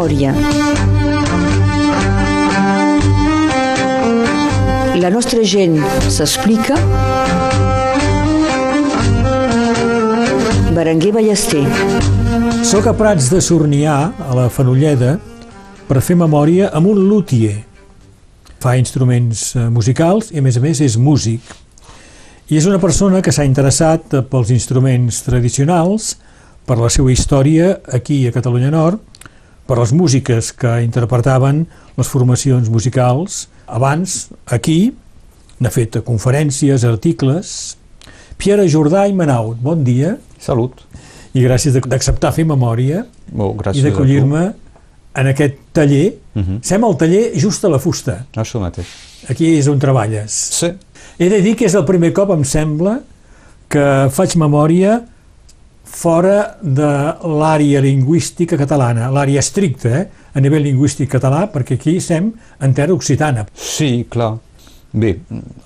memòria. La nostra gent s'explica. Berenguer Ballester. Soc a Prats de Sornià, a la Fenolleda, per fer memòria amb un luthier. Fa instruments eh, musicals i, a més a més, és músic. I és una persona que s'ha interessat pels instruments tradicionals, per la seva història aquí a Catalunya Nord, per les músiques que interpretaven les formacions musicals abans, aquí, n'ha fet conferències, articles. Pierre Jordà i Manaut, bon dia. Salut. I gràcies d'acceptar fer memòria oh, i d'acollir-me en aquest taller. Uh Mhm. -huh. Sem al taller just a la fusta. Això mateix. Aquí és on treballes. Sí. He de dir que és el primer cop, em sembla, que faig memòria fora de l'àrea lingüística catalana, l'àrea estricta, eh? a nivell lingüístic català, perquè aquí sem en terra occitana. Sí, clar. Bé,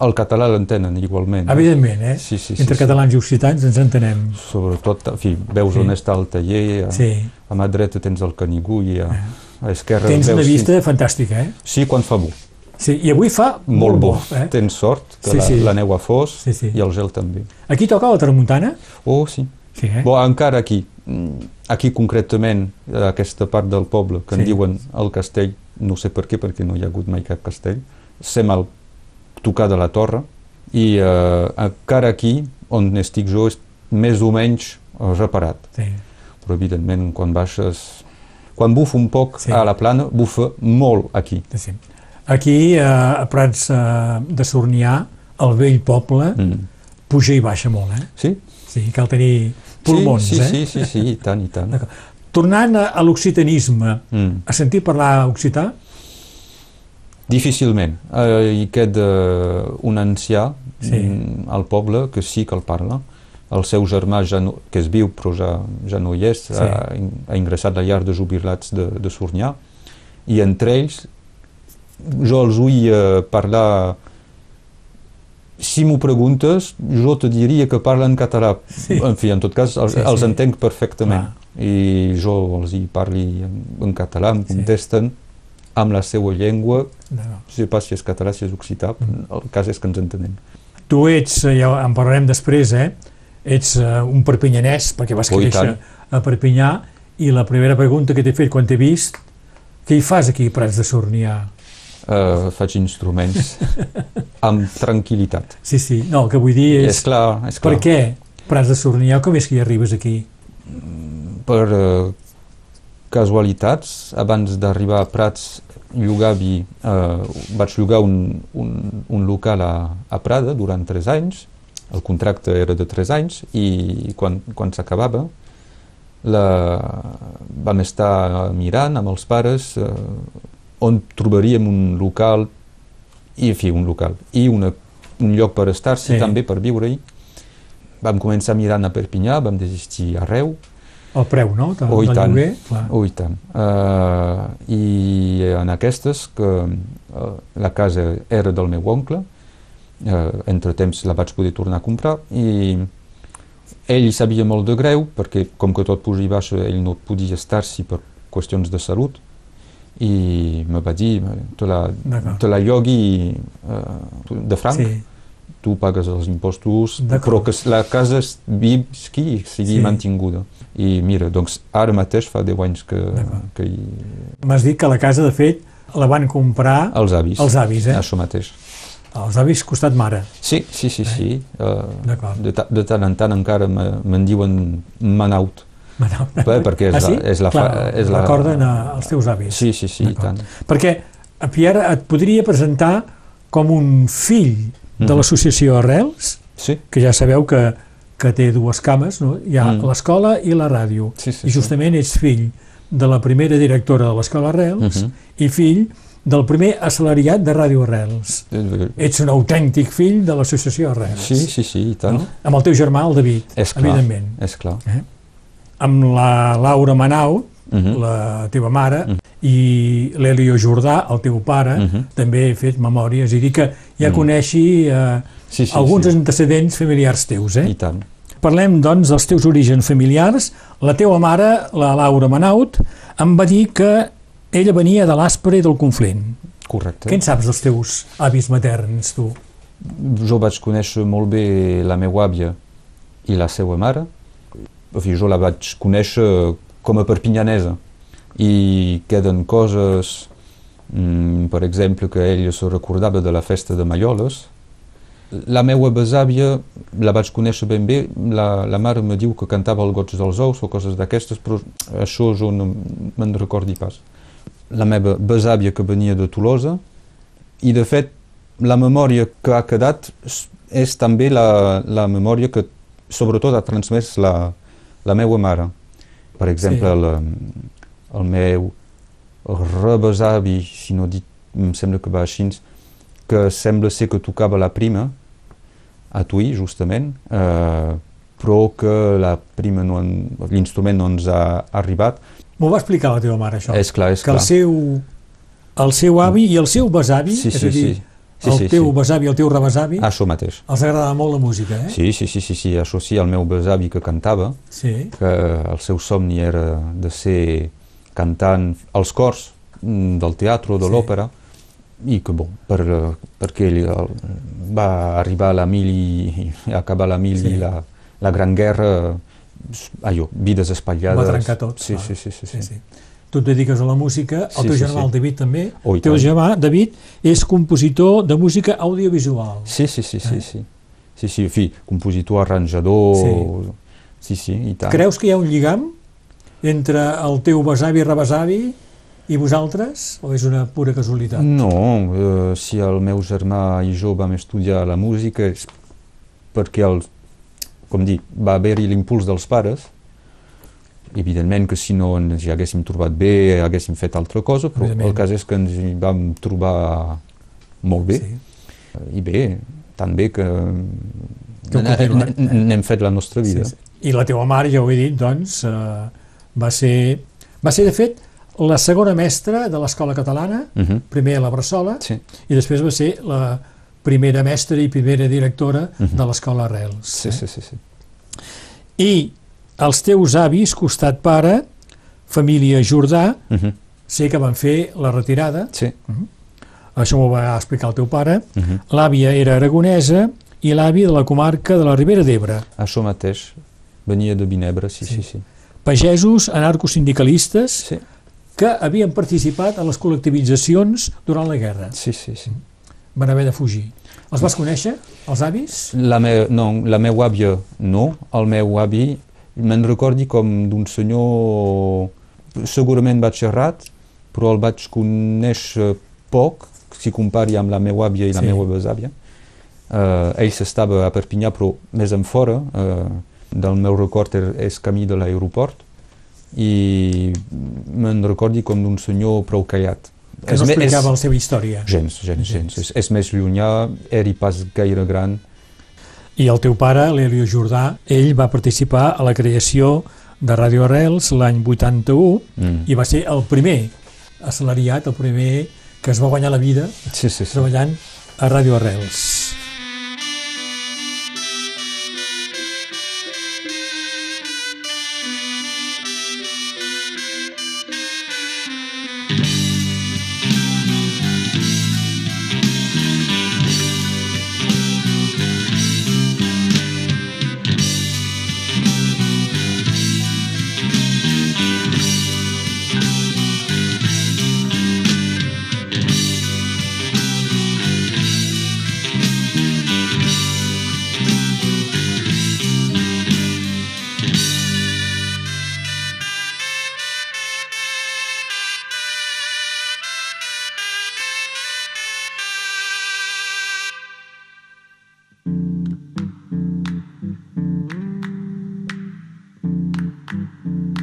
el català l'entenen igualment. Evidentment, eh? Sí, sí, sí, Entre sí. catalans i occitans ens entenem. Sobretot, en fi, veus Sí. on està el taller, a, Sí. a mà dreta tens el Canigú i a, a esquerra Tens veus... una sí. vista fantàstica, eh? Sí, quan fa bo. Sí, i avui fa Molt bo. eh? Tens sort, que Sí, la, sí. la neu a fos Sí, sí. i el gel també. Aquí toca la tramuntana? Oh, sí. Sí, eh? Bo, encara aquí, mm, aquí concretament, a aquesta part del poble, que Sí. en diuen el castell, no sé per què, perquè no hi ha hagut mai cap castell, sem al tocar de la torre, i eh, encara aquí, on estic jo, és més o menys eh, reparat. Sí. Però, evidentment, quan baixes... Quan bufa un poc Sí. a la plana, bufa molt aquí. sí. Aquí, eh, a Prats eh, de Sornià, el vell poble, Mm. puja i baixa molt, eh? Sí? Sí, cal tenir pulmons, sí, sí, eh? sí, sí, sí, i tant, i tant. Tornant a, a l'occitanisme, Mm. has sentit parlar occità? Difícilment. Eh, hi queda un ancià Sí. mm, al poble que sí que el parla. El seu germà, ja no, que es viu però ja, ja no hi és, Sí. ha, ha ingressat a la llar de jubilats de, de Sornià, i entre ells jo els vull eh, parlar si m'ho preguntes, jo te diria que parlen català. Sí. En fi, en tot cas, els, Sí, els sí. entenc perfectament. Clar. I jo els hi parli en, en català, em Sí. contesten amb la seva llengua, No. sé pas si és català, si és occità, Mm. el cas és que ens entenem. Tu ets, eh, ja en parlarem després, eh? ets eh, un perpinyanès, perquè vas Oh, créixer a Perpinyà, i la primera pregunta que t'he fet quan t'he vist, què hi fas aquí a Prats de Sornià? Uh, faig instruments amb tranquil·litat. Sí, sí, no, el que vull dir És, és, clar, és clar. per què Prats de Sornià, com és que hi arribes aquí? Per uh, casualitats, abans d'arribar a Prats, llogavi, uh, vaig llogar un, un, un local a, a Prada durant tres anys, el contracte era de tres anys, i quan, quan s'acabava la, vam estar mirant amb els pares eh, on trobaríem un local i, en fi, un local i una, un lloc per estar-s'hi Sí. també per viure-hi. Vam començar mirant a Perpinyà, vam desistir arreu, El preu, no? De, Oh, i del tant. lloguer? Clar. oh, i tant. Uh, I en aquestes, que uh, la casa era del meu oncle, uh, entre temps la vaig poder tornar a comprar, i ell sabia molt de greu, perquè com que tot puja i baixa, ell no podia estar-s'hi per qüestions de salut, i me va dir, te la, te la llogui uh, de franc, Sí, tu pagues els impostos, però que la casa es visqui i sigui Sí. mantinguda. I mira, doncs ara mateix fa 10 anys que, que hi... m'has dit que la casa, de fet, la van comprar els avis. els avis, eh? Això mateix. Els avis costat mare. Sí, sí, sí, sí. Uh, de, ta de tant en tant encara me- me'n diuen Manaut. Bueno, Bé, perquè és ah, sí? la- és la fa- Clar, és la- recorden a, els teus avis. Sí, sí, sí, tant. Perquè a Pierre et podria presentar com un fill de Mhm. l'associació Arrels, Sí, que ja sabeu que, que té dues cames, no? hi ha Mm. l'escola i la ràdio. sí, sí. I justament ets fill de la primera directora de l'escola Arrels Mhm. i fill del primer assalariat de Ràdio Arrels. sí. Ets un autèntic fill de l'associació Arrels. Sí, sí, sí, i tant. No? Amb el teu germà, el David, És clar, evidentment. és clar. Amb la Laura Manau, Mhm. la teva mare, Mhm. i l'Elio Jordà, el teu pare, Mhm. també he fet memòries, i dir que ja Mhm. coneixi eh, Sí, sí, alguns sí. antecedents familiars teus. Eh? I tant. Parlem, doncs, dels teus orígens familiars. La teva mare, la Laura Manaut, em va dir que ella venia de l'Aspre i del Conflent. Correcte. Què en saps dels teus avis materns, tu? Jo vaig conèixer molt bé la meva àvia i la seva mare. Fi, jo la vaig conèixer com a perpinyanesa i queden coses, mm, per exemple, que ella se recordava de la festa de Malloles. La meva besàvia la vaig conèixer ben bé, la, la mare me diu que cantava el goig dels ous o coses d'aquestes, però això jo no me'n recordi pas. La meva besàvia que venia de Tolosa i de fet la memòria que ha quedat és també la, la memòria que sobretot ha transmès la, la meva mare. Per exemple, sí. el, el meu rebesavi, si no dit, em sembla que va així, que sembla ser que tocava la prima a Tui, justament, eh, però que la prima no l'instrument no ens ha arribat. M'ho va explicar la teva mare, això? És clar, és que clar. el seu, el seu avi i el seu besavi, sí, és sí, a dir, sí. Sí, el sí, teu sí. besavi i el teu rebesavi, Això mateix. els agradava molt la música, eh? Sí, sí, sí, sí, sí, això sí, el meu besavi que cantava, Sí. que el seu somni era de ser cantant als cors mm, del teatre o de Sí. l'òpera, i que, bon, per, perquè va arribar a la mili, i acabar la mili, Sí. la, la Gran Guerra, allò, vides espatllades. Va trencar tot. Sí, clar. sí, sí, sí, sí. sí. Tu et dediques a la música, el Sí, teu sí, germà, sí. el David, també. Oh, el teu tant. germà, David, és compositor de música audiovisual. Sí, sí, sí, sí, Eh? sí. Sí, sí, en fi, compositor, arranjador... Sí, sí, i tant. Creus que hi ha un lligam entre el teu besavi i rebesavi i vosaltres? O és una pura casualitat? No, eh, si el meu germà i jo vam estudiar la música és perquè, el, com dic, va haver-hi l'impuls dels pares. Evidentment que si no ens hi haguéssim trobat bé, haguéssim fet altra cosa, però el cas és que ens hi vam trobar molt bé. Sí. I bé, tan bé que, Que n'hem fet la nostra vida. Sí, sí. I la teva mare, ja ho he dit, doncs, eh, va ser, va ser, de fet, la segona mestra de l'escola catalana, Mhm. primer a la Bressola, Sí, i després va ser la primera mestra i primera directora Mhm. de l'escola Arrels. sí, eh? sí, sí, sí. I els teus avis, costat pare, família Jordà, Mhm. sé que van fer la retirada, Sí. això m'ho va explicar el teu pare, Mhm. l'àvia era aragonesa i l'avi de la comarca de la Ribera d'Ebre. Això mateix, venia de Vinebre, sí, Sí. sí, sí. Pagesos anarcosindicalistes Sí, que havien participat en les col·lectivitzacions durant la guerra. sí, sí. sí. Van haver de fugir. Els vas conèixer, els avis? La, me, no, la meva àvia no, el meu avi me'n recordi com d'un senyor segurament batxerrat, però el vaig conèixer poc, si compari amb la meva àvia i la Sí. meva besàvia. Uh, ell s'estava a Perpinyà, però més en fora, uh, del meu record er- és camí de l'aeroport, i me'n recordi com d'un senyor prou callat. Que no explicava la seva història. Gens, gens, gens. És, és més llunyà, era pas gaire gran. I el teu pare, l'Helio Jordà, ell va participar a la creació de Radio Arrels l'any 81 Mm. i va ser el primer assalariat, el primer que es va guanyar la vida Sí, sí, sí. treballant a Radio Arrels. Mm-hmm.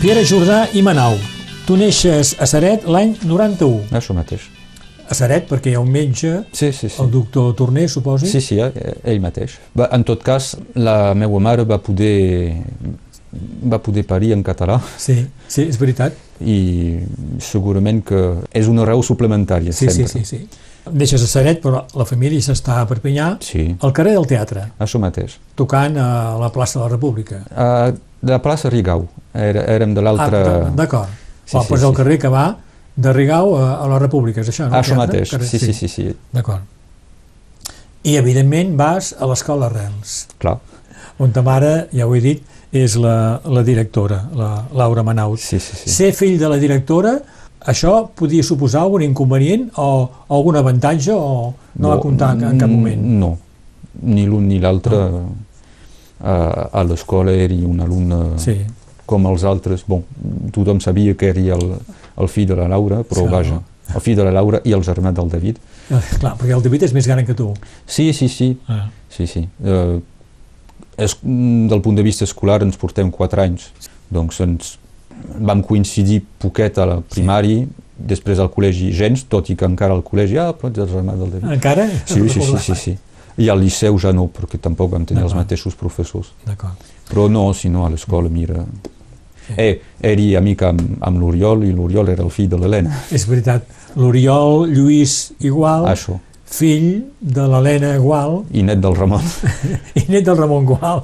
Pierre Jordà i Manau. Tu neixes a Saret l'any 91. Això mateix. A Saret, perquè hi ha un metge, Sí, sí, sí. el doctor Torner, suposi. Sí, sí, eh, ell mateix. Va, en tot cas, la meva mare va poder, va poder parir en català sí, sí, és veritat. i segurament que és una raó suplementària, Sí, sí, sempre. sí, sí. Neixes a Saret, però la família s'està a Perpinyà, Sí, al carrer del teatre, això mateix. tocant a la plaça de la República. Uh, de la plaça Rigau, Era, érem de l'altre... Ah, D'acord. Sí, Sí, sí, pues el sí. carrer que va de Rigau a, a la República, és això, no? Això mateix, Carrer- sí, sí, sí, sí, D'acord. I, evidentment, vas a l'escola Arrels, clar. on ta mare, ja ho he dit, és la, la directora, la Laura Manaus. Sí, sí, sí. Ser fill de la directora, això podia suposar algun inconvenient o, algun avantatge o no, va comptar en cap moment? No, ni l'un ni l'altre. A, a l'escola era un alumne Sí, com els altres. Bon, tothom sabia que era el, el fill de la Laura, però Sí, vaja, el fill de la Laura i el germà del David. Eh, clar, perquè el David és més gran que tu. Sí, sí, sí, Ah. sí, sí. És, mm, del punt de vista escolar ens portem 4 anys, doncs ens vam coincidir poquet a la primària, després al col·legi gens, tot i que encara al col·legi, ah, però ets el germà del David. Encara? Sí, sí, sí, sí, sí. I al liceu ja no, perquè tampoc vam tenir els mateixos professors. Però no, si no, a l'escola, mira... Eh, era amic amb, amb l'Oriol i l'Oriol era el fill de l'Helena. És veritat. L'Oriol Lluís Igual, Això. fill de l'Helena Gual I net del Ramon. i net del Ramon Gual.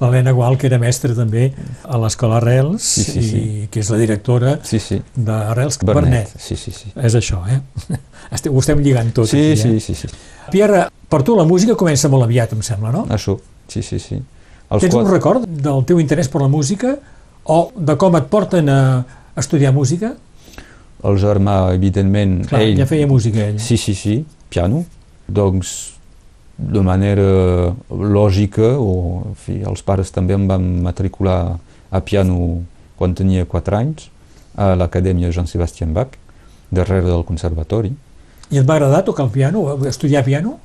L'Helena Gual, que era mestra també a l'Escola Arrels Sí, sí, sí. i que és la directora Sí, sí. d'Arrels Bernet. Bernet. Sí, sí, sí. És això, eh? Estem, ho estem lligant tot Sí, aquí, sí, eh? sí, sí. Pierre, per tu la música comença molt aviat, em sembla, no? Això, sí, sí, sí. Els Tens un quatre- record del teu interès per la música o de com et porten a estudiar música? El germà, evidentment, Clar, ell... ja feia música ell. Sí, sí, sí, piano. Doncs, de manera lògica, o en fi, els pares també em van matricular a piano quan tenia 4 anys, a l'Acadèmia Jean-Sébastien Bach, darrere del conservatori. I et va agradar tocar el piano, estudiar piano?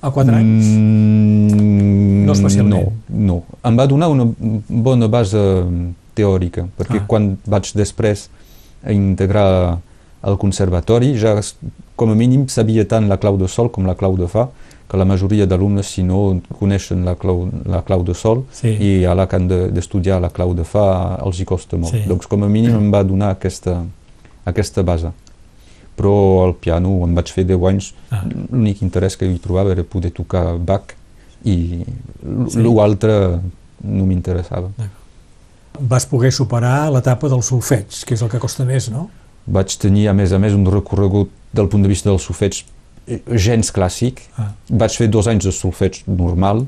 A 4 anys? Mm, No especialment. No, no. Em va donar una bona base teòrica, perquè Ah. quan vaig després a integrar al conservatori ja com a mínim sabia tant la clau de sol com la clau de fa, que la majoria d'alumnes si no coneixen la clau, la clau de sol Sí. i a la que han de- d'estudiar la clau de fa els hi costa molt. Sí. Doncs com a mínim em va donar aquesta, aquesta base. Però al piano em vaig fer 10 anys, Ah. l'únic interès que hi trobava era poder tocar Bach i Sí. l'altre no m'interessava. Vas poder superar l'etapa del solfeig, que és el que costa més, no? Vaig tenir, a més a més, un recorregut del punt de vista del solfeig gens clàssic. Ah. Vaig fer dos anys de solfeig normal.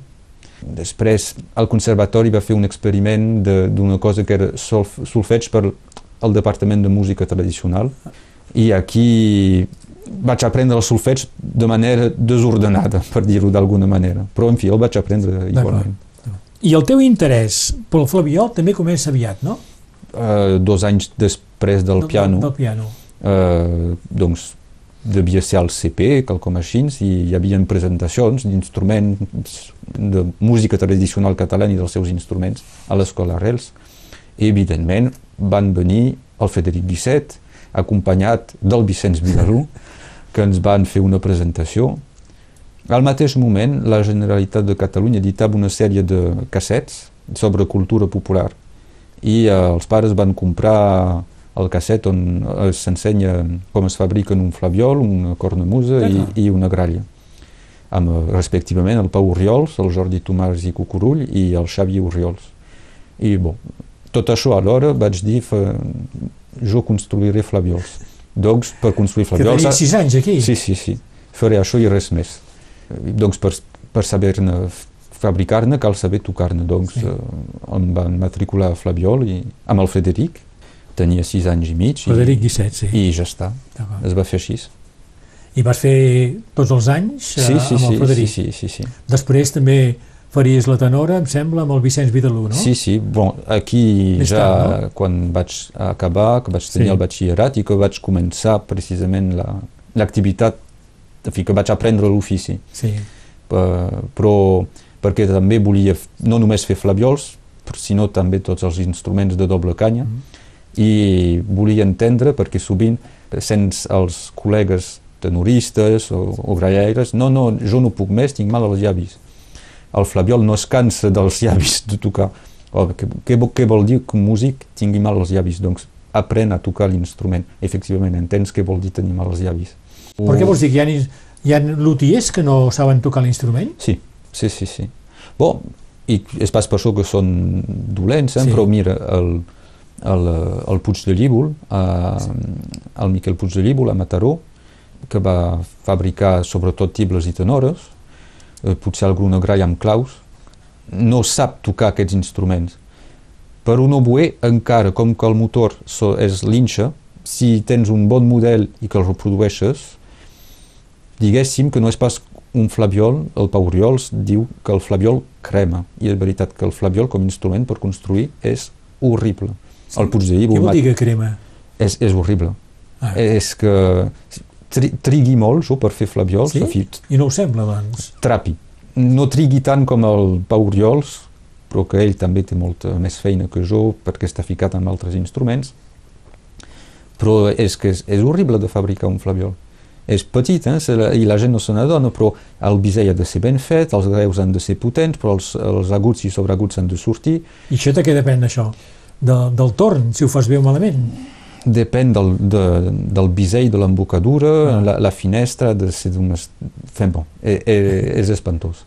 Després, al conservatori va fer un experiment de- d'una cosa que era solf solfeig per al Departament de Música Tradicional i aquí vaig aprendre el solfeig de manera desordenada, per dir-ho d'alguna manera. Però, en fi, el vaig aprendre igualment. I el teu interès pel flabiol també comença aviat, no? Uh, dos anys després del piano, Del piano. uh, doncs devia ser al CP, quelcom així, i hi havia presentacions d'instruments de música tradicional catalana i dels seus instruments a l'escola Arrels. I, evidentment, van venir el Federic Guisset, acompanyat del Vicenç Vilarú, que ens van fer una presentació. Al mateix moment, la Generalitat de Catalunya editava una sèrie de cassets sobre cultura popular i eh, els pares van comprar el casset on eh, s'ensenya com es fabriquen un flabiol, una cornamusa i, i una gralla amb eh, respectivament el Pau Oriols, el Jordi Tomàs i Cucurull i el Xavi Oriols. I bon, tot això alhora vaig dir fa, jo construiré flaviols. Doncs per construir Que flaviols... tenies sis anys aquí. Sí, sí, sí. Faré això i res més. Doncs per, per saber-ne fabricar-ne cal saber tocar-ne. Doncs Sí. eh, em van matricular a Flabiol i, amb el Frederic. Tenia sis anys i mig Frederic Guisset, sí. i ja està. Es va fer així. I vas fer tots els anys eh, Sí, sí, amb el sí, sí, Frederic. sí, sí, sí. Després també faries la tenora, em sembla, amb el Vicenç Vidalú, no? Sí, sí. Bon, aquí Més ja tard, quan vaig acabar, que vaig tenir Sí. el batxillerat i que vaig començar precisament la- l'activitat, en fi, que vaig aprendre l'ofici. Sí. Eh, però perquè també volia no només fer flaviols, sinó també tots els instruments de doble canya, mm -hmm. I volia entendre, perquè sovint, sents els col·legues tenoristes o, o grallaires, no, no, jo no puc més, tinc mal als llavis. El flabiol no es cansa dels llavis de tocar. Oh, què, què, què vol dir que un músic tingui mal als llavis? Doncs aprèn a tocar l'instrument. Efectivament, entens què vol dir tenir mal als llavis. Per què vols dir que hi ha, hi ha lutiers que no saben tocar l'instrument? Sí, sí, sí, sí. Bon, i és pas per això que són dolents, eh? sí. però mira, el, el, el Puig de Llíbol, eh, sí. el Miquel Puig de Llíbol a Mataró, que va fabricar sobretot tibles i tenores, eh, potser algun grai amb claus, no sap tocar aquests instruments. Per un oboe, encara com que el motor és linxa, si tens un bon model i que el reprodueixes, diguéssim que no és pas un flabiol, el Pau Oriols diu que el flabiol crema, i és veritat que el flabiol com a instrument per construir és horrible. Sí. El Puigdellí... Què vol dir que crema? És, és horrible. Ah. És que tri, trigui molt per fer flaviols. Sí? Fi, I no ho sembla, doncs? Trapi. No trigui tant com el Pau Oriols, però que ell també té molta més feina que jo perquè està ficat en altres instruments, però és que és, és horrible de fabricar un flabiol és petit eh? i la gent no se n'adona, però el bisell ha de ser ben fet, els greus han de ser potents, però els, els aguts i sobreaguts han de sortir. I això de què depèn, això? De, del torn, si ho fas bé o malament? Depèn del, de, del bisell, de l'embocadura, ah. la, la finestra, de ser d'unes... Fem bon, és, e, és espantós.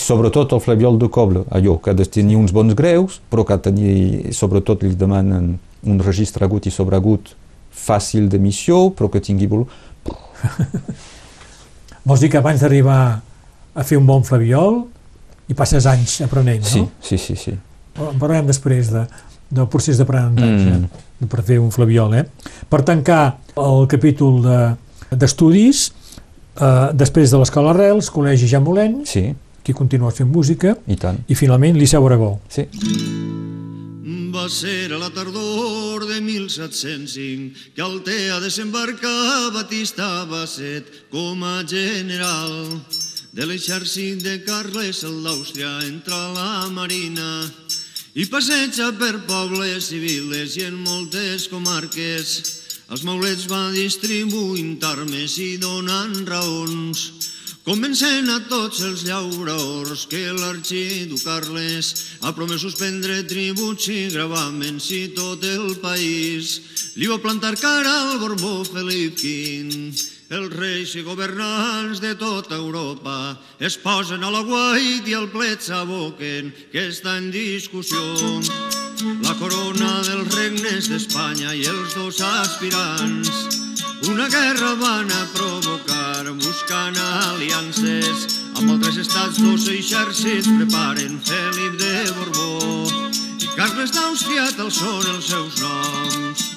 Sobretot el flabiol de coble, allò, que ha de tenir uns bons greus, però que tenir, sobretot li demanen un registre agut i sobreagut fàcil d'emissió, però que tingui volum Vols dir que abans d'arribar a fer un bon flabiol hi passes anys aprenent, no? Sí, sí, sí. sí. En parlarem després de, del procés d'aprenentatge mm. per fer un flabiol, eh? Per tancar el capítol d'estudis, de, eh, després de l'Escola Arrels, Col·legi Jean Molent, sí. que continua fent música, i, tant. i finalment Liceu Aragó. Sí va ser a la tardor de 1705 que Altea desembarcar Batista Basset com a general de l'exèrcit de Carles el d'Àustria entra a la marina i passeja per pobles i viles i en moltes comarques. Els maulets va distribuint armes i donant raons. Convencent a tots els llauradors que l'arxidu Carles ha promès suspendre tributs i gravaments i tot el país. Li va plantar cara al Borbó Felip V. Els reis i governants de tota Europa es posen a la guait i al plet s'aboquen que està en discussió. La corona dels regnes d'Espanya i els dos aspirants. Una guerra van a provocar buscant aliances. Amb altres estats, dos exèrcits preparen Felip de Borbó. I Carles d'Àustria tal són els seus noms.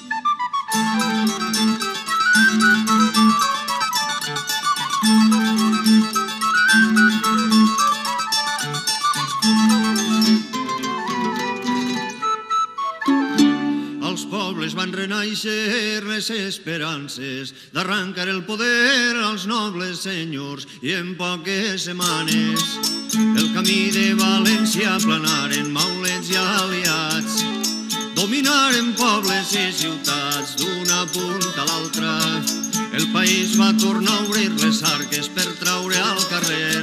Renaixer les esperances d'arrancar el poder als nobles senyors i en poques setmanes el camí de València planaren maulets i aliats dominaren pobles i ciutats d'una punta a l'altra. El país va tornar a obrir les arques per traure al carrer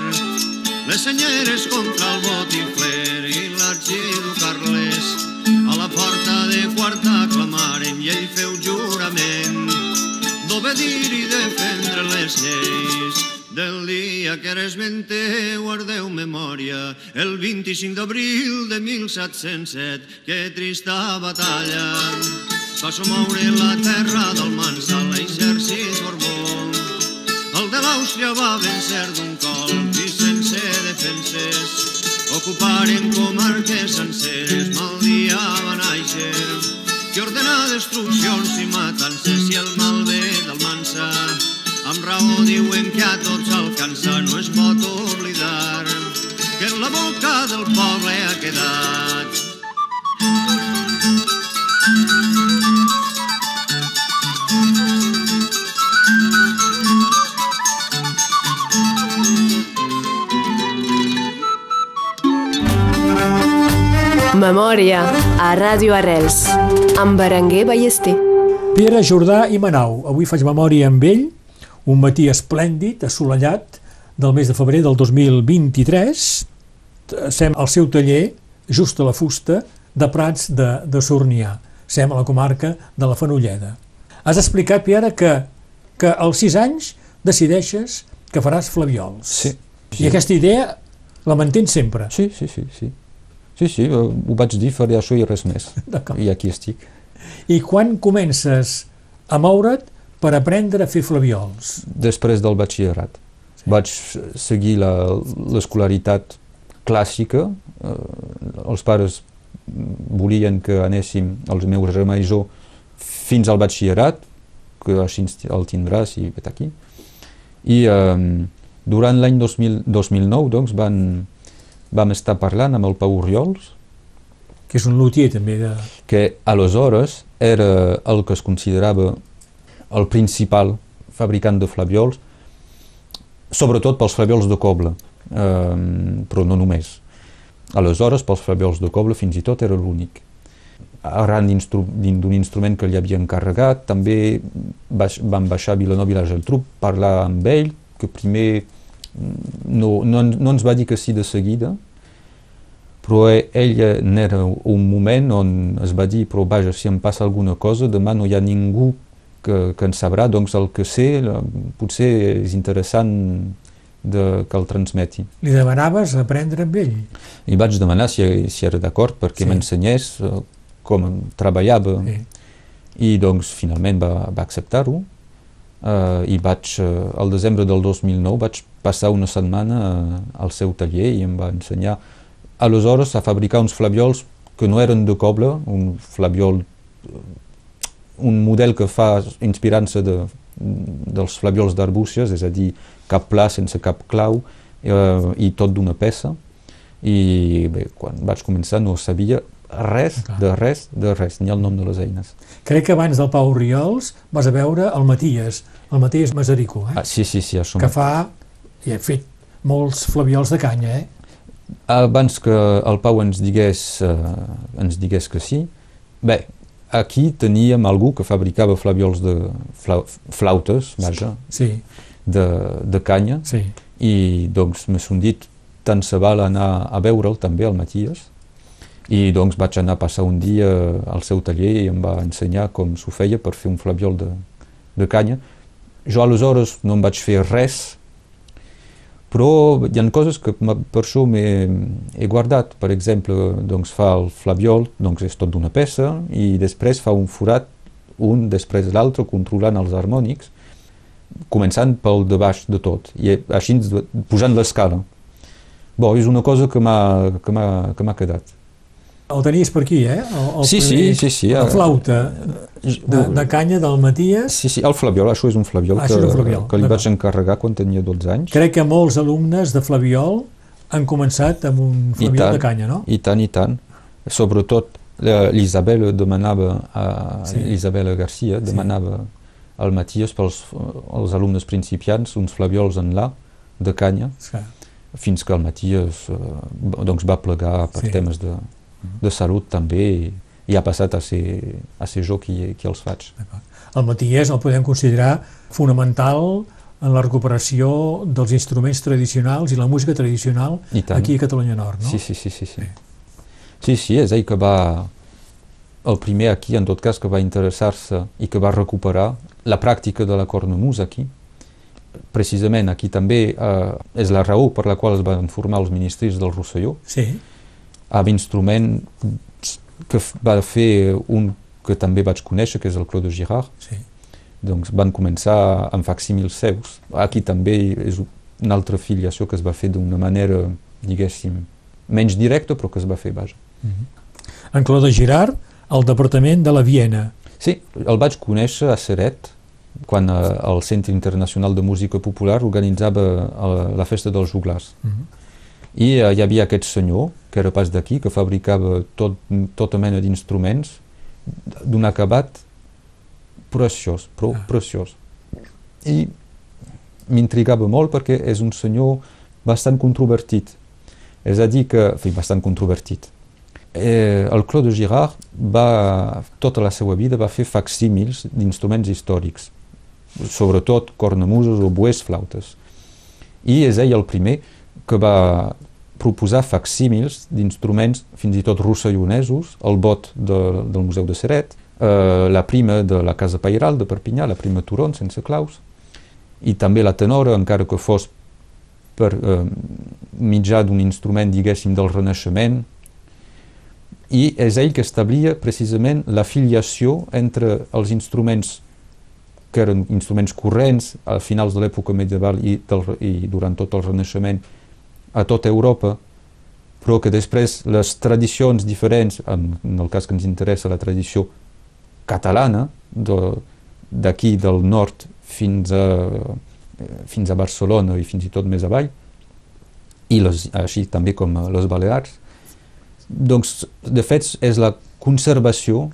les senyeres contra el botifler i l'arxidu Carles a la porta de quarta clamaren i ell feu jurament. D'obedir i defendre les lleis. Del dia que ara esmenteu, guardeu memòria, el 25 d'abril de 1707, que trista batalla. Va somoure la terra del Mansa, l'exèrcit Borbó. El de l'Àustria va vencer d'un colp i sense defenses ocuparen comarques senceres, mal dia va néixer que ordena destruccions i matances i el mal ve del mansa. Amb raó diuen que a tots alcança, no es pot oblidar que en la boca del poble ha quedat. Memòria a Ràdio Arrels amb Berenguer Ballester. Pere Jordà i Manau. Avui faig memòria amb ell, un matí esplèndid, assolellat, del mes de febrer del 2023. Sem al seu taller, just a la fusta, de Prats de, de Sornià. Sem a la comarca de la Fenolleda. Has explicat, Pere, que, que als sis anys decideixes que faràs flaviols. Sí. sí. I aquesta idea la mantens sempre. Sí, sí, sí, sí. Sí, sí, ho vaig dir, faré això i res més. I aquí estic. I quan comences a moure't per aprendre a fer flaviols? Després del batxillerat. Sí. Vaig seguir la- l'escolaritat clàssica. Eh, els pares volien que anéssim, els meus germans i jo, fins al batxillerat, que així el tindràs i vet aquí. I eh, durant l'any 2000 2009 doncs, van, vam estar parlant amb el Pau Oriols, Que és un luthier també de... que aleshores era el que es considerava el principal fabricant de flaviols, sobretot pels flaviols de coble, eh, però no només. Aleshores, pels flaviols de coble, fins i tot era l'únic. Arran d'un instrument que li havia encarregat, també baix, vam baixar a Vilanova i la Geltrú, parlar amb ell, que primer mm, no, no, no ens va dir que sí de seguida, però e- ell n'era un moment on es va dir, però vaja, si em passa alguna cosa, demà no hi ha ningú que, que en sabrà, doncs el que sé potser és interessant de, que el transmeti. Li demanaves aprendre amb ell. I vaig demanar si, si era d'acord perquè Sí. m'ensenyés eh, com treballava Sí. i doncs finalment va, va acceptar-ho eh, i vaig, eh, al desembre del 2009 vaig passar una setmana eh, al seu taller i em va ensenyar aleshores a fabricar uns flaviols que no eren de coble, un flaviol un model que fa inspirant-se de, dels flaviols d'arbúcies, és a dir, cap pla sense cap clau eh, i tot d'una peça i bé, quan vaig començar no sabia res, Clar. de res, de res, ni el nom de les eines. Crec que abans del Pau Oriols vas a veure el Matías, el Matías Masarico, eh? Ah, sí, sí, sí, això que fa, i ha fet molts flaviols de canya, eh? Abans que el Pau ens digués, eh, ens digués que sí, bé, aquí teníem algú que fabricava flaviols de flau, flautes, vaja, Sí, de, de canya, sí. i doncs m'he dit tant se val anar a veure'l també, el Matías, i doncs vaig anar a passar un dia al seu taller i em va ensenyar com s'ho feia per fer un flabiol de, de canya. Jo aleshores no em vaig fer res, però hi ha coses que per això m'he he guardat. Per exemple, doncs fa el flabiol, doncs és tot d'una peça, i després fa un forat, un després l'altre, controlant els harmònics, començant pel de baix de tot, i així posant l'escala. Bo, és una cosa que m'ha quedat. El tenies per aquí, eh? El, el Sí, sí, sí, sí, La eh, flauta de, de canya del Matías. Sí, sí, el flabiol, això és un flabiol, Ah, que, un flabiol, que li vaig encarregar quan tenia 12 anys. Crec que molts alumnes de flabiol han començat amb un I flabiol tant, de canya, no? I tant, i tant. Sobretot eh, l'Isabel demanava, a Sí. Isabel Garcia demanava al Matías pels els alumnes principiants uns flaviols en La de canya, que- fins que el Matías eh, doncs va plegar per Sí. temes de, de salut també i, i ha passat a ser, a ser jo qui, qui els faig. El Matías el podem considerar fonamental en la recuperació dels instruments tradicionals i la música tradicional aquí a Catalunya Nord, no? Sí, sí, sí, sí, sí. Sí, sí, és ell que va... El primer aquí, en tot cas, que va interessar-se i que va recuperar la pràctica de la cornemús aquí. Precisament aquí també eh, és la raó per la qual es van formar els ministris del Rosselló, Sí, amb instrument que va fer un que també vaig conèixer, que és el Claude Girard, sí. doncs van començar amb facsímils seus. Aquí també és una altra filiació que es va fer d'una manera, diguéssim, menys directa, però que es va fer, vaja. En Claude Girard, al departament de la Viena. Sí, el vaig conèixer a Seret, quan eh, el Centre Internacional de Música Popular organitzava eh, la festa dels juglars. I eh, hi havia aquest senyor, que era pas d'aquí, que fabricava tot, tota mena d'instruments d'un acabat preciós, però Ah. preciós. I m'intrigava molt perquè és un senyor bastant controvertit. És a dir que, en fi, bastant controvertit. eh, el Claude Girard va, tota la seva vida va fer facsímils d'instruments històrics, sobretot cornamusos, oboès, flautes. I és ell el primer que va proposar facsímils d'instruments fins i tot rossellionesos, el bot de, del Museu de Seret, eh, la prima de la Casa Pairal de Perpinyà, la prima Turon, sense claus, i també la tenora, encara que fos per eh, mitjà d'un instrument, diguéssim, del Renaixement, i és ell que establia precisament la filiació entre els instruments que eren instruments corrents a finals de l'època medieval i, del, i durant tot el Renaixement a tota Europa, però que després les tradicions diferents, en, en el cas que ens interessa la tradició catalana, d'aquí de, del nord fins a, fins a Barcelona i fins i tot més avall, i les, així també com les Balears. Doncs, de fet, és la conservació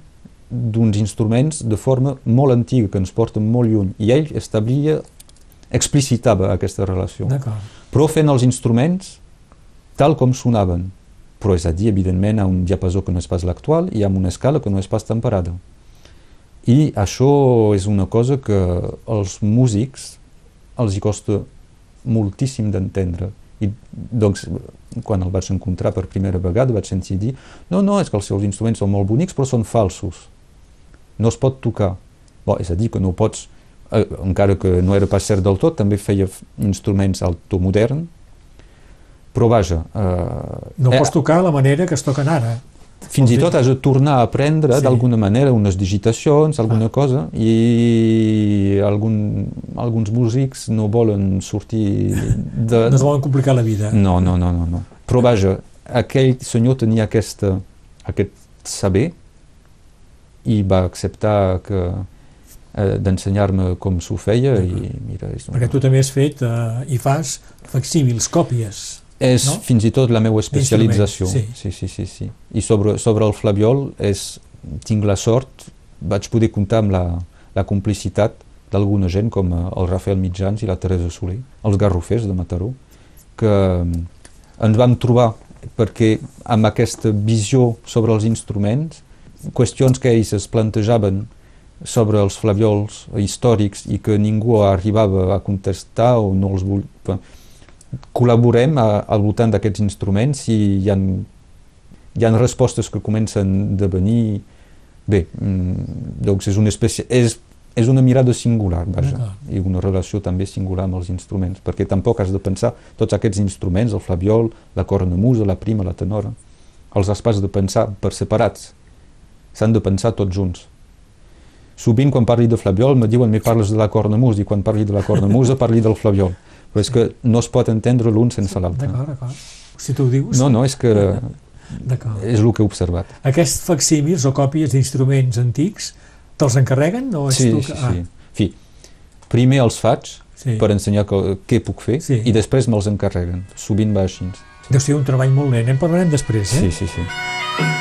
d'uns instruments de forma molt antiga, que ens porten molt lluny, i ell establia, explicitava aquesta relació. Però fent els instruments tal com sonaven, però és a dir, evidentment, a un diapasó que no és pas l'actual i amb una escala que no és pas temperada. I això és una cosa que els músics els hi costa moltíssim d'entendre. I doncs, quan el vaig encontrar per primera vegada, vaig sentir dir no, no, és que els seus instruments són molt bonics, però són falsos. No es pot tocar. Bo, és a dir, que no pots, encara que no era pas cert del tot, també feia instruments altomodern, però vaja... Eh, no pots eh, tocar la manera que es toquen ara. Fins i tot has de tornar a aprendre sí. d'alguna manera unes digitacions, alguna ah. cosa, i algun, alguns músics no volen sortir de... No es volen complicar la vida. No, no, no, no. no. Però vaja, aquell senyor tenia aquesta, aquest saber i va acceptar que eh, d'ensenyar-me com s'ho feia i mira... És una... Perquè tu també has fet eh, i fas facsímils, còpies és no? fins i tot la meva especialització. Sí. sí, sí, sí, sí. I sobre, sobre el flabiol és, tinc la sort, vaig poder comptar amb la, la complicitat d'alguna gent com eh, el Rafael Mitjans i la Teresa Soler, els garrofers de Mataró, que mm, ens vam trobar perquè amb aquesta visió sobre els instruments, qüestions que ells es plantejaven sobre els flaviols històrics i que ningú arribava a contestar o no els volia col·laborem a, al voltant d'aquests instruments i hi ha, hi ha respostes que comencen a venir. Bé, mm, doncs és una espècie és, és una mirada singular vaja, i una relació també singular amb els instruments perquè tampoc has de pensar tots aquests instruments, el flabiol, la cornamusa, la prima, la tenora els has pas de pensar per separats. S'han de pensar tots junts sovint quan parli de flabiol me diuen me parles de la cornamusa i quan parli de la cornamusa parli del flabiol però és que no es pot entendre l'un sense l'altre. D'acord, d'acord. Si tu ho dius... No, no, és que és el que he observat. Aquests facsímils o còpies d'instruments antics te'ls encarreguen? O és sí, tu que... sí, ah. sí. Fi, primer els faig sí. per ensenyar que, què puc fer sí. i després me'ls encarreguen. Sovint va així. Deu ser un treball molt lent. En parlarem després, eh? Sí, sí, sí.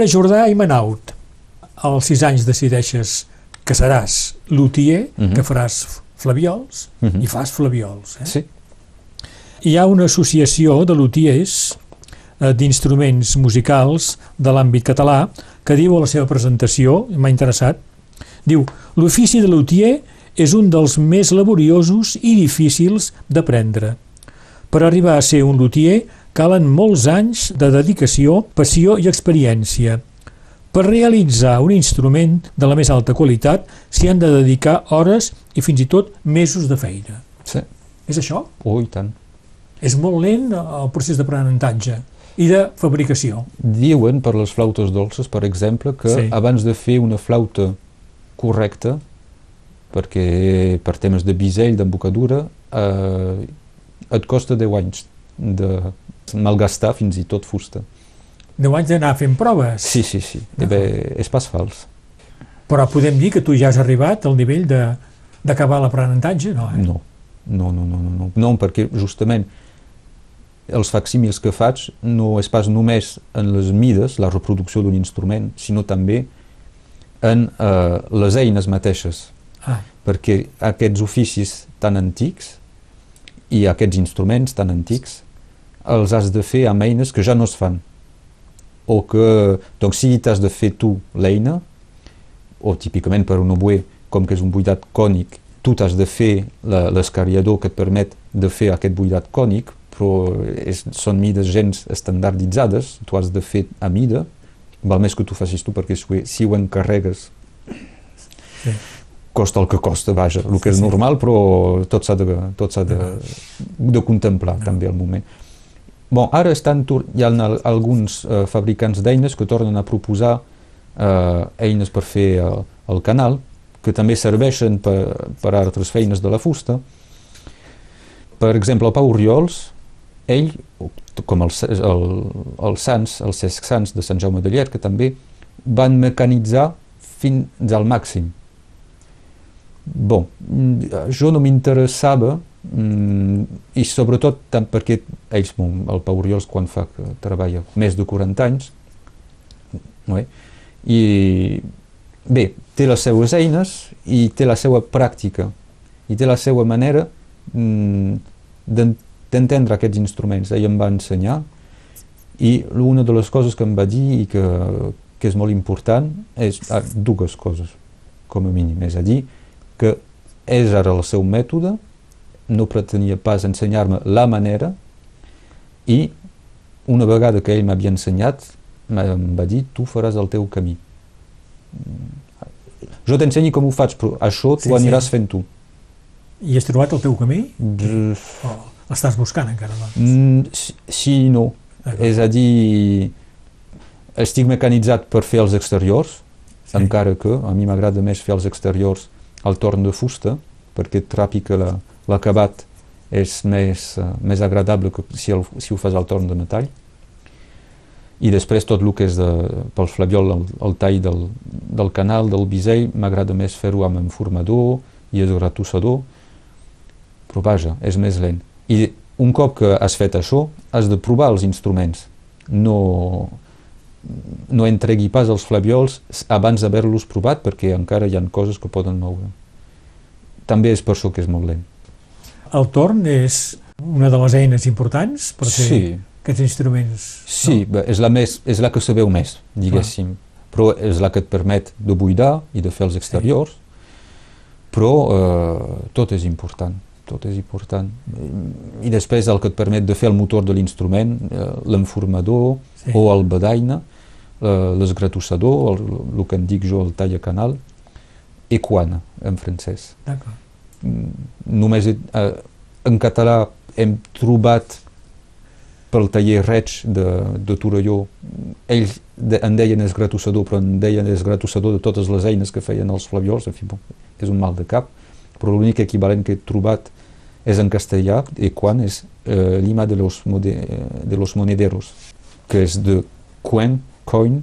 Pierre Jordà i Manaut, als sis anys decideixes que seràs luthier, Mhm. que faràs flaviols, Mhm. i fas flaviols. Eh? Sí. Hi ha una associació de luthiers eh, d'instruments musicals de l'àmbit català que diu a la seva presentació, m'ha interessat, diu, l'ofici de luthier és un dels més laboriosos i difícils d'aprendre. Per arribar a ser un luthier calen molts anys de dedicació, passió i experiència. Per realitzar un instrument de la més alta qualitat s'hi han de dedicar hores i fins i tot mesos de feina. sí. És això? Oh, i tant. És molt lent el procés d'aprenentatge i de fabricació. Diuen per les flautes dolces, per exemple, que Sí. sí. abans de fer una flauta correcta, perquè per temes de bisell, d'embocadura, eh, et costa 10 anys de malgastar fins i tot fusta. 10 anys d'anar fent proves. Sí, sí, sí. Eh, D'acord. bé, és pas fals. Però podem dir que tu ja has arribat al nivell d'acabar l'aprenentatge, no? Eh? No. No, no, no, no, no. No, perquè justament els facsímils que faig no és pas només en les mides, la reproducció d'un instrument, sinó també en eh, les eines mateixes. Ah, perquè aquests oficis tan antics i aquests instruments tan antics els has de fer amb eines que ja no es fan o que, doncs si t'has de fer tu l'eina o típicament per un oboe com que és un buidat cònic tu t'has de fer l'escariador que et permet de fer aquest buidat cònic però és, són mides gens estandarditzades tu has de fer a mida val més que tu facis tu perquè si si ho encarregues Sí. costa el que costa, vaja, el que és normal, però tot s'ha de, tot de, de contemplar també al moment. Bon, ara estan, hi ha al- alguns eh, fabricants d'eines que tornen a proposar eh, eines per fer eh, el canal, que també serveixen per, per altres feines de la fusta. Per exemple, el Pau Oriols, ell, com els, el, els Sants, els Cesc Sants de Sant Jaume de Llierca, també van mecanitzar fins al màxim. Bon, jo no m'interessava mm, i sobretot tant perquè ells, el Pau Oriols quan fa treballa més de 40 anys no eh? i bé, té les seues eines i té la seva pràctica i té la seva manera mm, d'en- d'entendre aquests instruments. Ell em va ensenyar i una de les coses que em va dir i que, que és molt important és ah, dues coses, com a mínim. És a dir, que és ara el seu mètode, no pretenia pas ensenyar-me la manera i una vegada que ell m'havia ensenyat em va dir tu faràs el teu camí. Jo t'ensenyi com ho faig, però això tu Sí, sí. aniràs fent tu. I has trobat el teu camí? Brr, O l'estàs buscant encara? Doncs? Mm, sí, sí i no. D'acord. És a dir, estic mecanitzat per fer els exteriors, Sí. encara que a mi m'agrada més fer els exteriors al torn de fusta, perquè que la- l'acabat és més, uh, més agradable que si, el, si ho fas al torn de metall. I després tot el que és de, pel flabiol, el, el tall del, del canal, del bisell, m'agrada més fer-ho amb enformador i esgratussador, però vaja, és més lent. I un cop que has fet això, has de provar els instruments. No, no entregui pas els flaviols abans d'haver-los provat perquè encara hi ha coses que poden moure. També és per això que és molt lent. El torn és una de les eines importants per fer Sí, aquests instruments. sí bé, és, la més, és la que se veu més, diguéssim. Però és la que et permet de buidar i de fer els exteriors, però eh, tot és important tot és important. I després el que et permet de fer el motor de l'instrument, eh, l'enformador Sí. o el badaina, eh, l'esgratussador, el, el que en dic jo el tallacanal, equana, en francès. D'acord. Només eh, en català hem trobat pel taller Reig de, de Torelló, ells de, en deien esgratussador, però en deien esgratussador de totes les eines que feien els flaviols, en fi, bon, és un mal de cap, però l'únic equivalent que he trobat és en castellà, i quan és eh, Lima de los, mode, de los monederos, que és de coin, coin,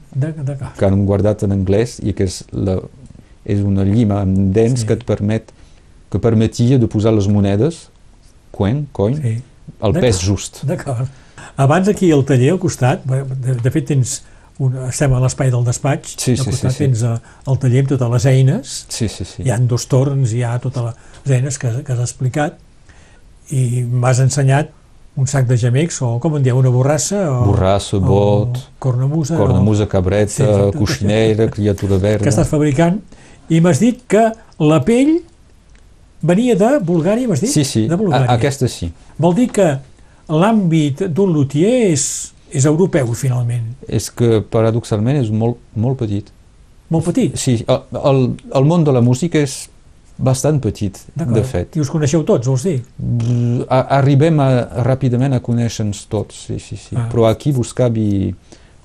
que han guardat en anglès i que és, la, és una llima amb dents Sí. que et permet que permetia de posar les monedes coin, coin, Sí. el pes just. D'acord. Abans aquí al taller, al costat, de, de fet tens un, estem a l'espai del despatx, Sí, al sí, costat sí, sí. tens eh, el taller amb totes les eines, Sí, sí, sí. hi han dos torns, hi ha totes les eines que, que has explicat, i m'has ensenyat un sac de gemecs, o com en dieu, una borrassa, o, Borrassa, bot, o cornamusa, cornamusa, Sí, cabreta, exacte. coixinera, criatura o, verda... que estàs fabricant, i m'has dit que la pell venia de Bulgària, m'has dit? Sí, sí, De a, Bulgària. aquesta sí. Vol dir que l'àmbit d'un luthier és, és europeu, finalment. És que, paradoxalment, és molt, molt petit. Molt petit. Sí, el, el, el món de la música és bastant petit, de fet. I us coneixeu tots, vols dir? Arribem a, ràpidament a conèixer-nos tots, sí, sí, sí. Ah. Però aquí buscavi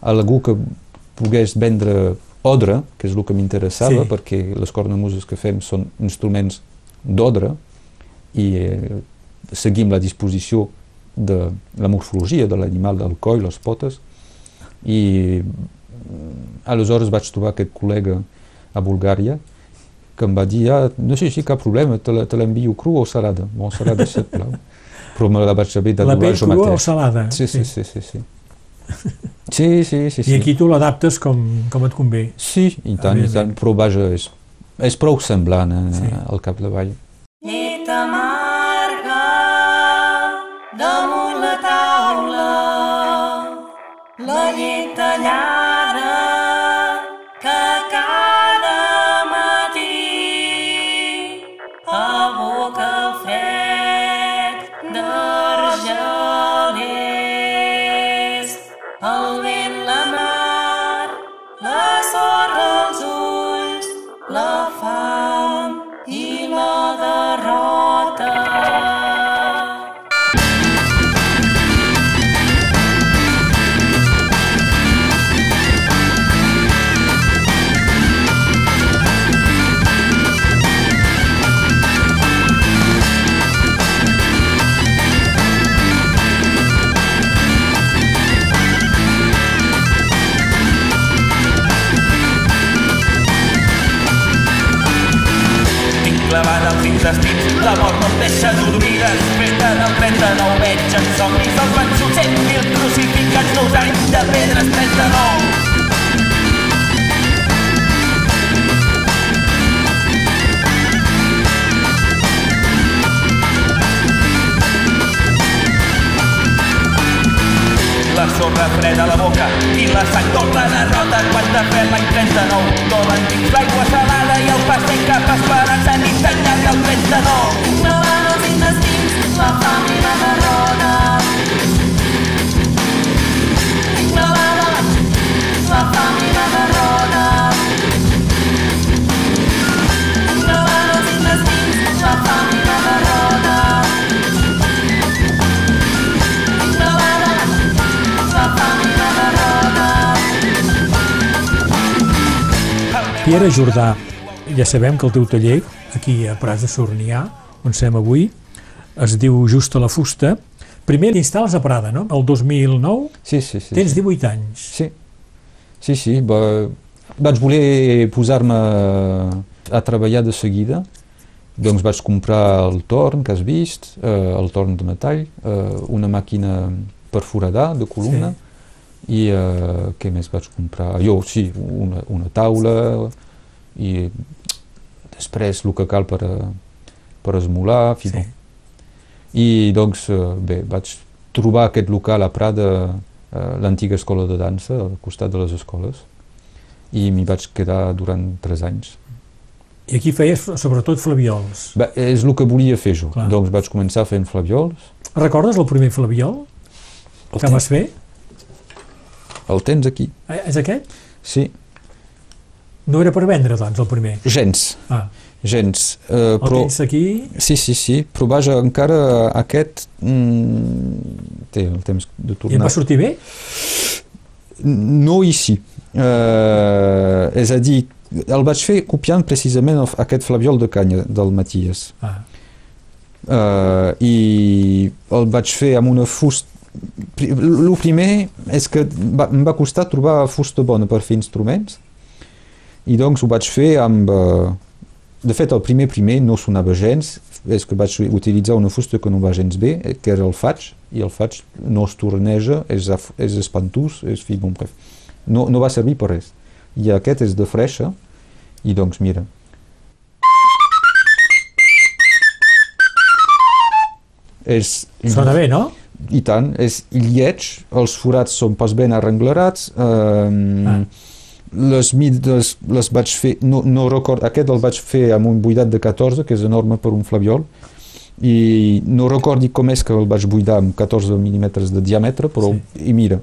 algú que pogués vendre odre, que és el que m'interessava, Sí. perquè les cornamuses que fem són instruments d'odre i eh, seguim la disposició de la morfologia de l'animal, del coll, les potes, i mm, aleshores vaig trobar aquest col·lega a Bulgària que em va dir, ah, no sé si cap problema, te la- l'envio cru o salada? Bon, salada, si et plau. Però me la vaig haver de La dur pell jo crua o mateix. salada? Sí, sí, sí, sí, sí. Sí, sí, sí, sí. I aquí tu l'adaptes com, com et convé. Sí, i tant, i tant, però vaja, és, és prou semblant eh, Sí. al capdavall. Llet amarga damunt la taula, la llet tallada que cada matí aboca somnis els vençuts cent mil crucificats dos anys de pedres 39 La sorra freda a la boca i la sang tot la derrota quanta fred l'any 39 dolen dins l'aigua salada i el pas cap esperança nit tallada el 39 Clavant els intestins, la fam Pierre Jordà, ja sabem que el teu taller, aquí a Prats de Sornià, on som avui, es diu Just a la Fusta. Primer t'instal·les a Prada, no? El 2009 Sí, sí, sí. tens sí. 18 anys. Sí, sí, sí. Va, vaig voler posar-me a treballar de seguida, doncs vaig comprar el torn que has vist, eh, el torn de metall, eh, una màquina per foradar de columna, i eh, què més vaig comprar? Jo, sí, una, una taula, i després el que cal per, a, per esmolar, fi, Sí. sí. I doncs, eh, bé, vaig trobar aquest local a Prada, eh, l'antiga escola de dansa, al costat de les escoles, i m'hi vaig quedar durant tres anys. I aquí feies sobretot flaviols. Bé, és el que volia fer jo, Clar. doncs vaig començar fent flaviols. Recordes el primer flaviol El, que vas fer? El tens aquí, Eh, És aquest? sí. No era per vendre, doncs, el primer. Gens, Ah, gens. Eh, el però, tens aquí... sí, sí, sí, però vaja, encara aquest mm, té el temps de I et tornar. va sortir bé? No ici. Eh, és a dir, el vaig fer copiant precisament el- aquest flabiol de canya del Matías. Ah, Uh, i el vaig fer amb una fusta el primer és que va, em va costar trobar fusta bona per fer instruments i doncs ho vaig fer amb uh, de fet el primer primer no sonava gens és que vaig utilitzar una fusta que no va gens bé eh, que era el faig i el faig no es torneja és, és espantós és, fi, bon, bref. no, no va servir per res. I aquest és de freixa, i doncs mira, és Sona bé, no? I tant, és lleig, els forats són pas ben arrenglerats, eh, Ah. les mides les vaig fer, no, no record, aquest el vaig fer amb un buidat de 14, que és enorme per un flabiol, i no recordi com és que el vaig buidar amb 14 mil·límetres de diàmetre, però, Sí. i mira,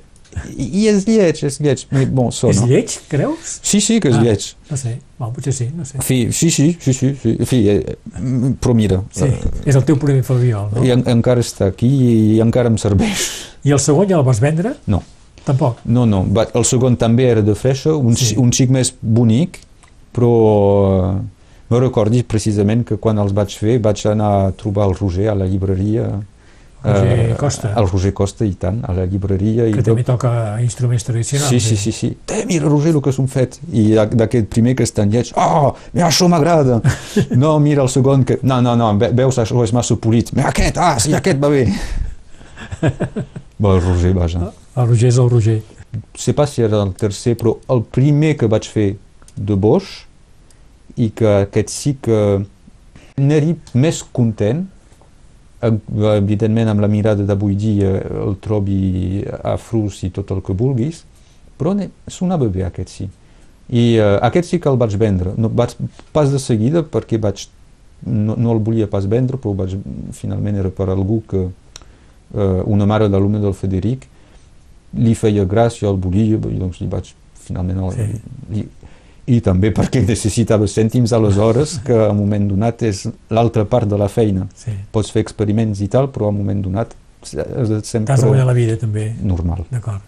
i, és lleig, és lleig, bon, sona. És lleig, creus? Sí, sí, que és Ah. lleig. No sé, bon, potser sí, no sé. Fi, sí, sí, sí, sí, sí, fi, eh, però mira, Sí, eh, és el teu primer flabiol, no? i en, encara està aquí i encara em serveix. I el segon ja el vas vendre? No. Tampoc? No, no, va, el segon també era de freixa, un, Sí. un xic més bonic, però eh, me recordi precisament que quan els vaig fer vaig anar a trobar el Roger a la llibreria. Roger Costa. El Roger Costa, i tant, a la llibreria. Que i també toca instruments tradicionals. Sí, sí, sí, sí. Té, mira, Roger, el que s'han fet. I d'a- d'aquest primer que és tan lleig, oh, mira, això m'agrada. no, mira, el segon que... No, no, no, ve- veus, això és massa polit. Mira, aquest, ah, sí, aquest va bé. Bé, el Roger, vaja. El Roger és el Roger. sé pas si era el tercer, però el primer que vaig fer de Bosch i que aquest sí que n'era més content, eh, evidentment amb la mirada d'avui dia el trobi afrus i tot el que vulguis, però sonava bé aquest sí. I uh, aquest sí que el vaig vendre, no, vaig, pas de seguida perquè vaig, no, no el volia pas vendre, però vaig, finalment era per algú que, uh, una mare d'alumne del Federic, li feia gràcia, el volia, i doncs li vaig finalment... El, Sí. li, I també perquè necessitava cèntims aleshores, que a un moment donat és l'altra part de la feina. Sí. Pots fer experiments i tal, però a un moment donat sempre... T'has de guanyar la vida, també. Normal. D'acord.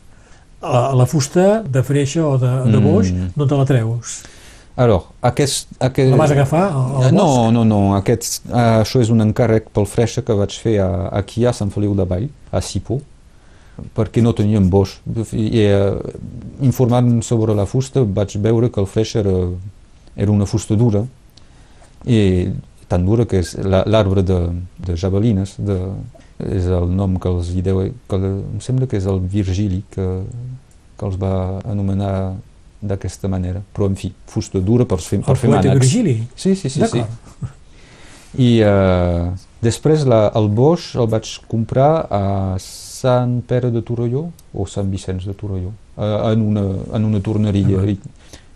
La, la fusta de freixa o de, de Mm. boix no te la treus. Alors, aquest... aquest La vas agafar al, al no, bosc? no, no, aquest, això és un encàrrec pel freixa que vaig fer a, aquí a Sant Feliu de Vall, a Sipó, perquè no teníem boix. I uh, informant sobre la fusta vaig veure que el freixa era, era una fusta dura, i tan dura que és la- l'arbre de, de javelines, de, és el nom que els hi deu, que le- em sembla que és el Virgili que, que els va anomenar d'aquesta manera, però en fi, fusta dura per fer, per El fer mànecs. Virgili? Sí, sí, sí. sí. I uh, després la, el Bosch el vaig comprar a Sant Pere de Torelló o Sant Vicenç de Torelló, uh, en, una, en una torneria. Ah. I,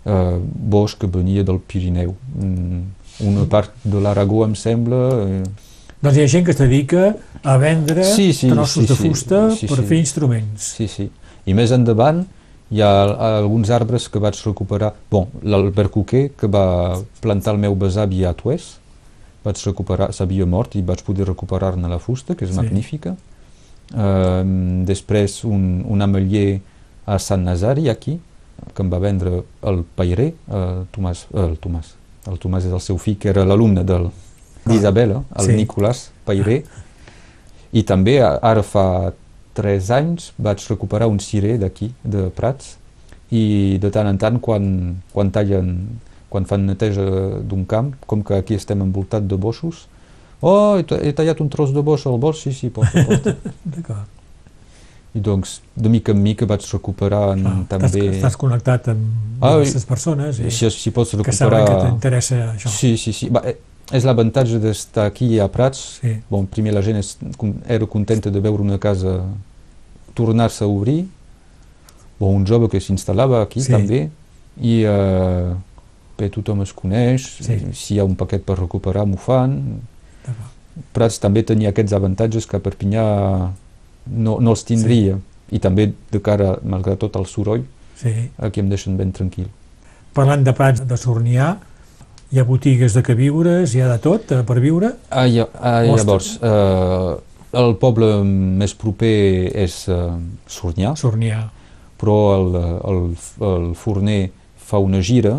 uh, Bosch que venia del Pirineu, mm, una part de l'Aragó em sembla, eh, Doncs hi ha gent que es dedica a vendre Sí, sí, trossos sí, de sí, fusta sí, per sí. fer instruments. Sí, sí. I més endavant hi ha alguns arbres que vaig recuperar. Bon, l'albercoquer que va plantar el meu besavi a Tuès, vaig recuperar, s'havia mort i vaig poder recuperar-ne la fusta, que és Sí. magnífica. Um, després un, un ametller a Sant Nazari, aquí, que em va vendre el Pairé, el Tomàs, el Tomàs, el Tomàs és el seu fill, que era l'alumne del- d'Isabela, el Sí. Nicolàs Pairé, i també ara fa tres anys vaig recuperar un cirer d'aquí, de Prats, i de tant en tant quan, quan tallen, quan fan neteja d'un camp, com que aquí estem envoltat de bossos, oh, he, ta- he tallat un tros de boix al bosc, sí, sí, porta, porta. D'acord. I doncs, de mica en mica vaig recuperar Clar, Estàs, també... estàs connectat amb Ah, diverses persones i Si, si pots que saben que recuperar... t'interessa això. Sí, sí, sí. Va, és l'avantatge d'estar aquí a Prats. Sí. Bon, primer la gent con- era contenta de veure una casa tornar-se a obrir. Bon, un jove que s'instal·lava aquí Sí. també. I eh, bé, tothom es coneix. Sí. Si hi ha un paquet per recuperar, m'ho fan. Prats també tenia aquests avantatges que Perpinyà no, no els tindria. I també de cara, malgrat tot el soroll, Sí. aquí em deixen ben tranquil. Parlant de Prats de Sornià, hi ha botigues de queviures, hi ha de tot eh, per viure. Ah, ja, ah, llavors, eh, el poble més proper és eh, Sornyà, Sornià. però el, el, el forner fa una gira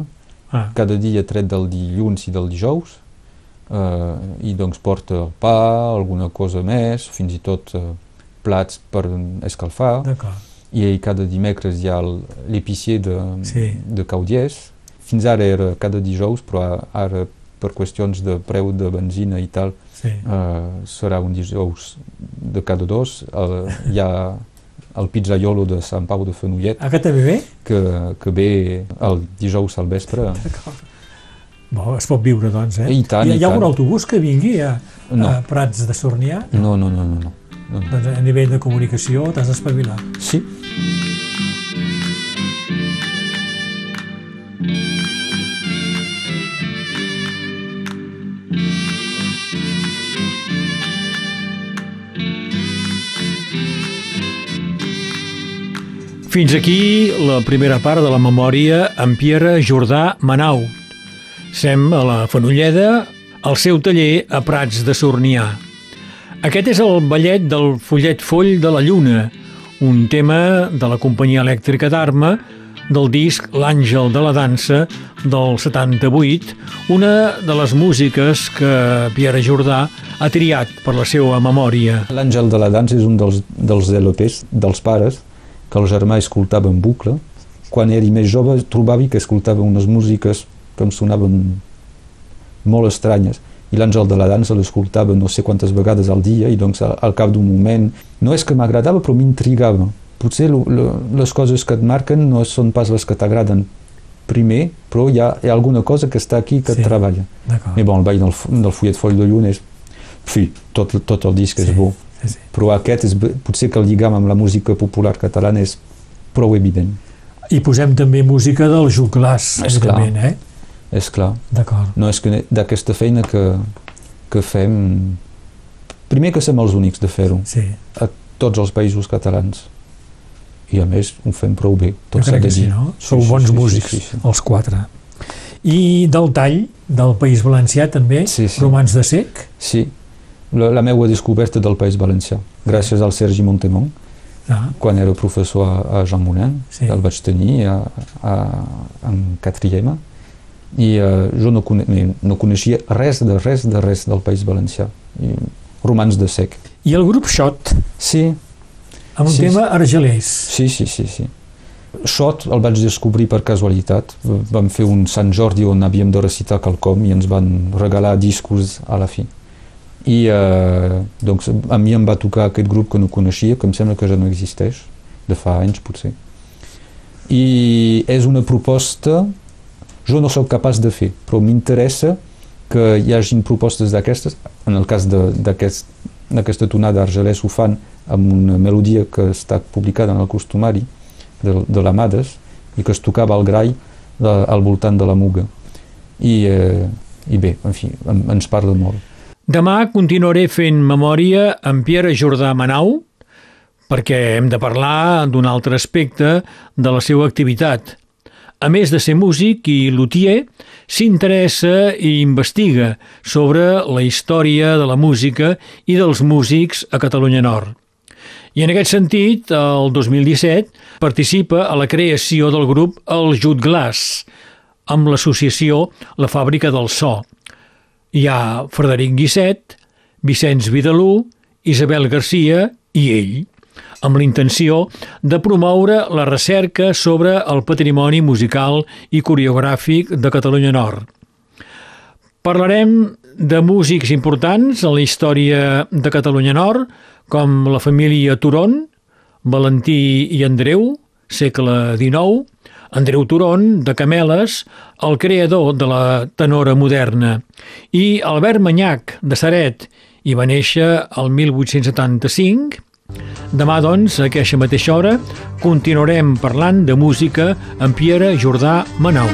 Ah, cada dia tret del dilluns i del dijous eh, i doncs porta el pa, alguna cosa més, fins i tot eh, plats per escalfar d'acord. i cada dimecres hi ha l'épicier de, Sí. de Caudiès. Fins ara era cada dijous, però ara per qüestions de preu de benzina i tal Sí. Uh, serà un dijous de cada dos. Uh, hi ha el pizzaiolo de Sant Pau de Fenollet, que també ve? que, que ve el dijous al vespre. Bo, es pot viure, doncs, eh? I tant, hi, i hi ha tant. autobús que vingui a, No. a Prats de Sornià? No, no, no, no. no. no, no. Doncs a nivell de comunicació t'has d'espavilar. Sí, Fins aquí la primera part de la memòria amb Pierre Jordà Manau. Sem a la Fenolleda, al seu taller a Prats de Sornià. Aquest és el ballet del Follet Foll de la Lluna, un tema de la companyia elèctrica d'Arma del disc L'Àngel de la Dansa del 78, una de les músiques que Pierre Jordà ha triat per la seva memòria. L'Àngel de la dansa és un dels, dels LPs dels pares que el germà escoltava en bucle. Quan era més jove trobava que escoltava unes músiques que em sonaven molt estranyes i l'Àngel de la dansa l'escoltava no sé quantes vegades al dia i doncs al, al cap d'un moment no és que m'agradava però m'intrigava potser lo, lo, les coses que et marquen no són pas les que t'agraden primer però hi ha, hi ha alguna cosa que està aquí que Sí. et treballa i bon, el ball del, del fullet foll de lluna és fi, tot, tot el disc Sí, és bo sí, sí. però aquest és, potser que el lligam amb la música popular catalana és prou evident I posem també música del clar. evidentment, eh? És clar, D'acord. no és que d'aquesta feina que, que fem primer que som els únics de fer-ho Sí, a tots els països catalans i a més ho fem prou bé jo tot s'ha crec que sí, no? Sí, Sou sí, bons sí, sí, músics, sí, sí. els quatre. I del tall del País Valencià també, Sí, sí. Romans de Sec, sí, la, la meva descoberta del País Valencià gràcies al Sergi Montemont ah, quan era professor a, a Jean Moulin, Sí. el vaig tenir a, a, en quatrième, i uh, jo no, cone no coneixia res de res de res del País Valencià. I, romans de sec. i el grup Xot, Sí, amb un Sí, tema argelès. sí, sí, sí. sí. Xot el vaig descobrir per casualitat. Vam fer un Sant Jordi on havíem de recitar quelcom i ens van regalar discos a la fi. I eh, doncs, a mi em va tocar aquest grup que no coneixia, que em sembla que ja no existeix, de fa anys potser. I és una proposta, jo no sóc capaç de fer, però m'interessa que hi hagin propostes d'aquestes, en el cas d'aquesta tonada argelès ho fan amb una melodia que està publicada en el costumari de, de l'Amades i que es tocava al grai de, al voltant de la Muga. I, eh, i bé, en fi, em, ens parla molt. Demà continuaré fent memòria amb Pierre Jordà Manau, perquè hem de parlar d'un altre aspecte de la seva activitat. A més de ser músic i luthier, s'interessa i investiga sobre la història de la música i dels músics a Catalunya Nord. I en aquest sentit, el 2017 participa a la creació del grup El Jut Glass, amb l'associació La Fàbrica del So. Hi ha Frederic Guisset, Vicenç Vidalú, Isabel Garcia i ell, amb la intenció de promoure la recerca sobre el patrimoni musical i coreogràfic de Catalunya Nord. Parlarem de músics importants en la història de Catalunya Nord, com la família Turon, Valentí i Andreu, segle XIX, Andreu Turon, de Cameles, el creador de la tenora moderna, i Albert Manyac, de Saret, i va néixer el 1875. Demà, doncs, a aquesta mateixa hora, continuarem parlant de música amb Pierre Jordà Manau.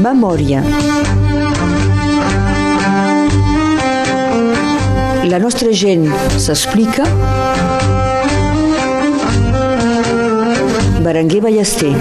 Memòria. La nostra gent s'explica. Berenguer Ballester.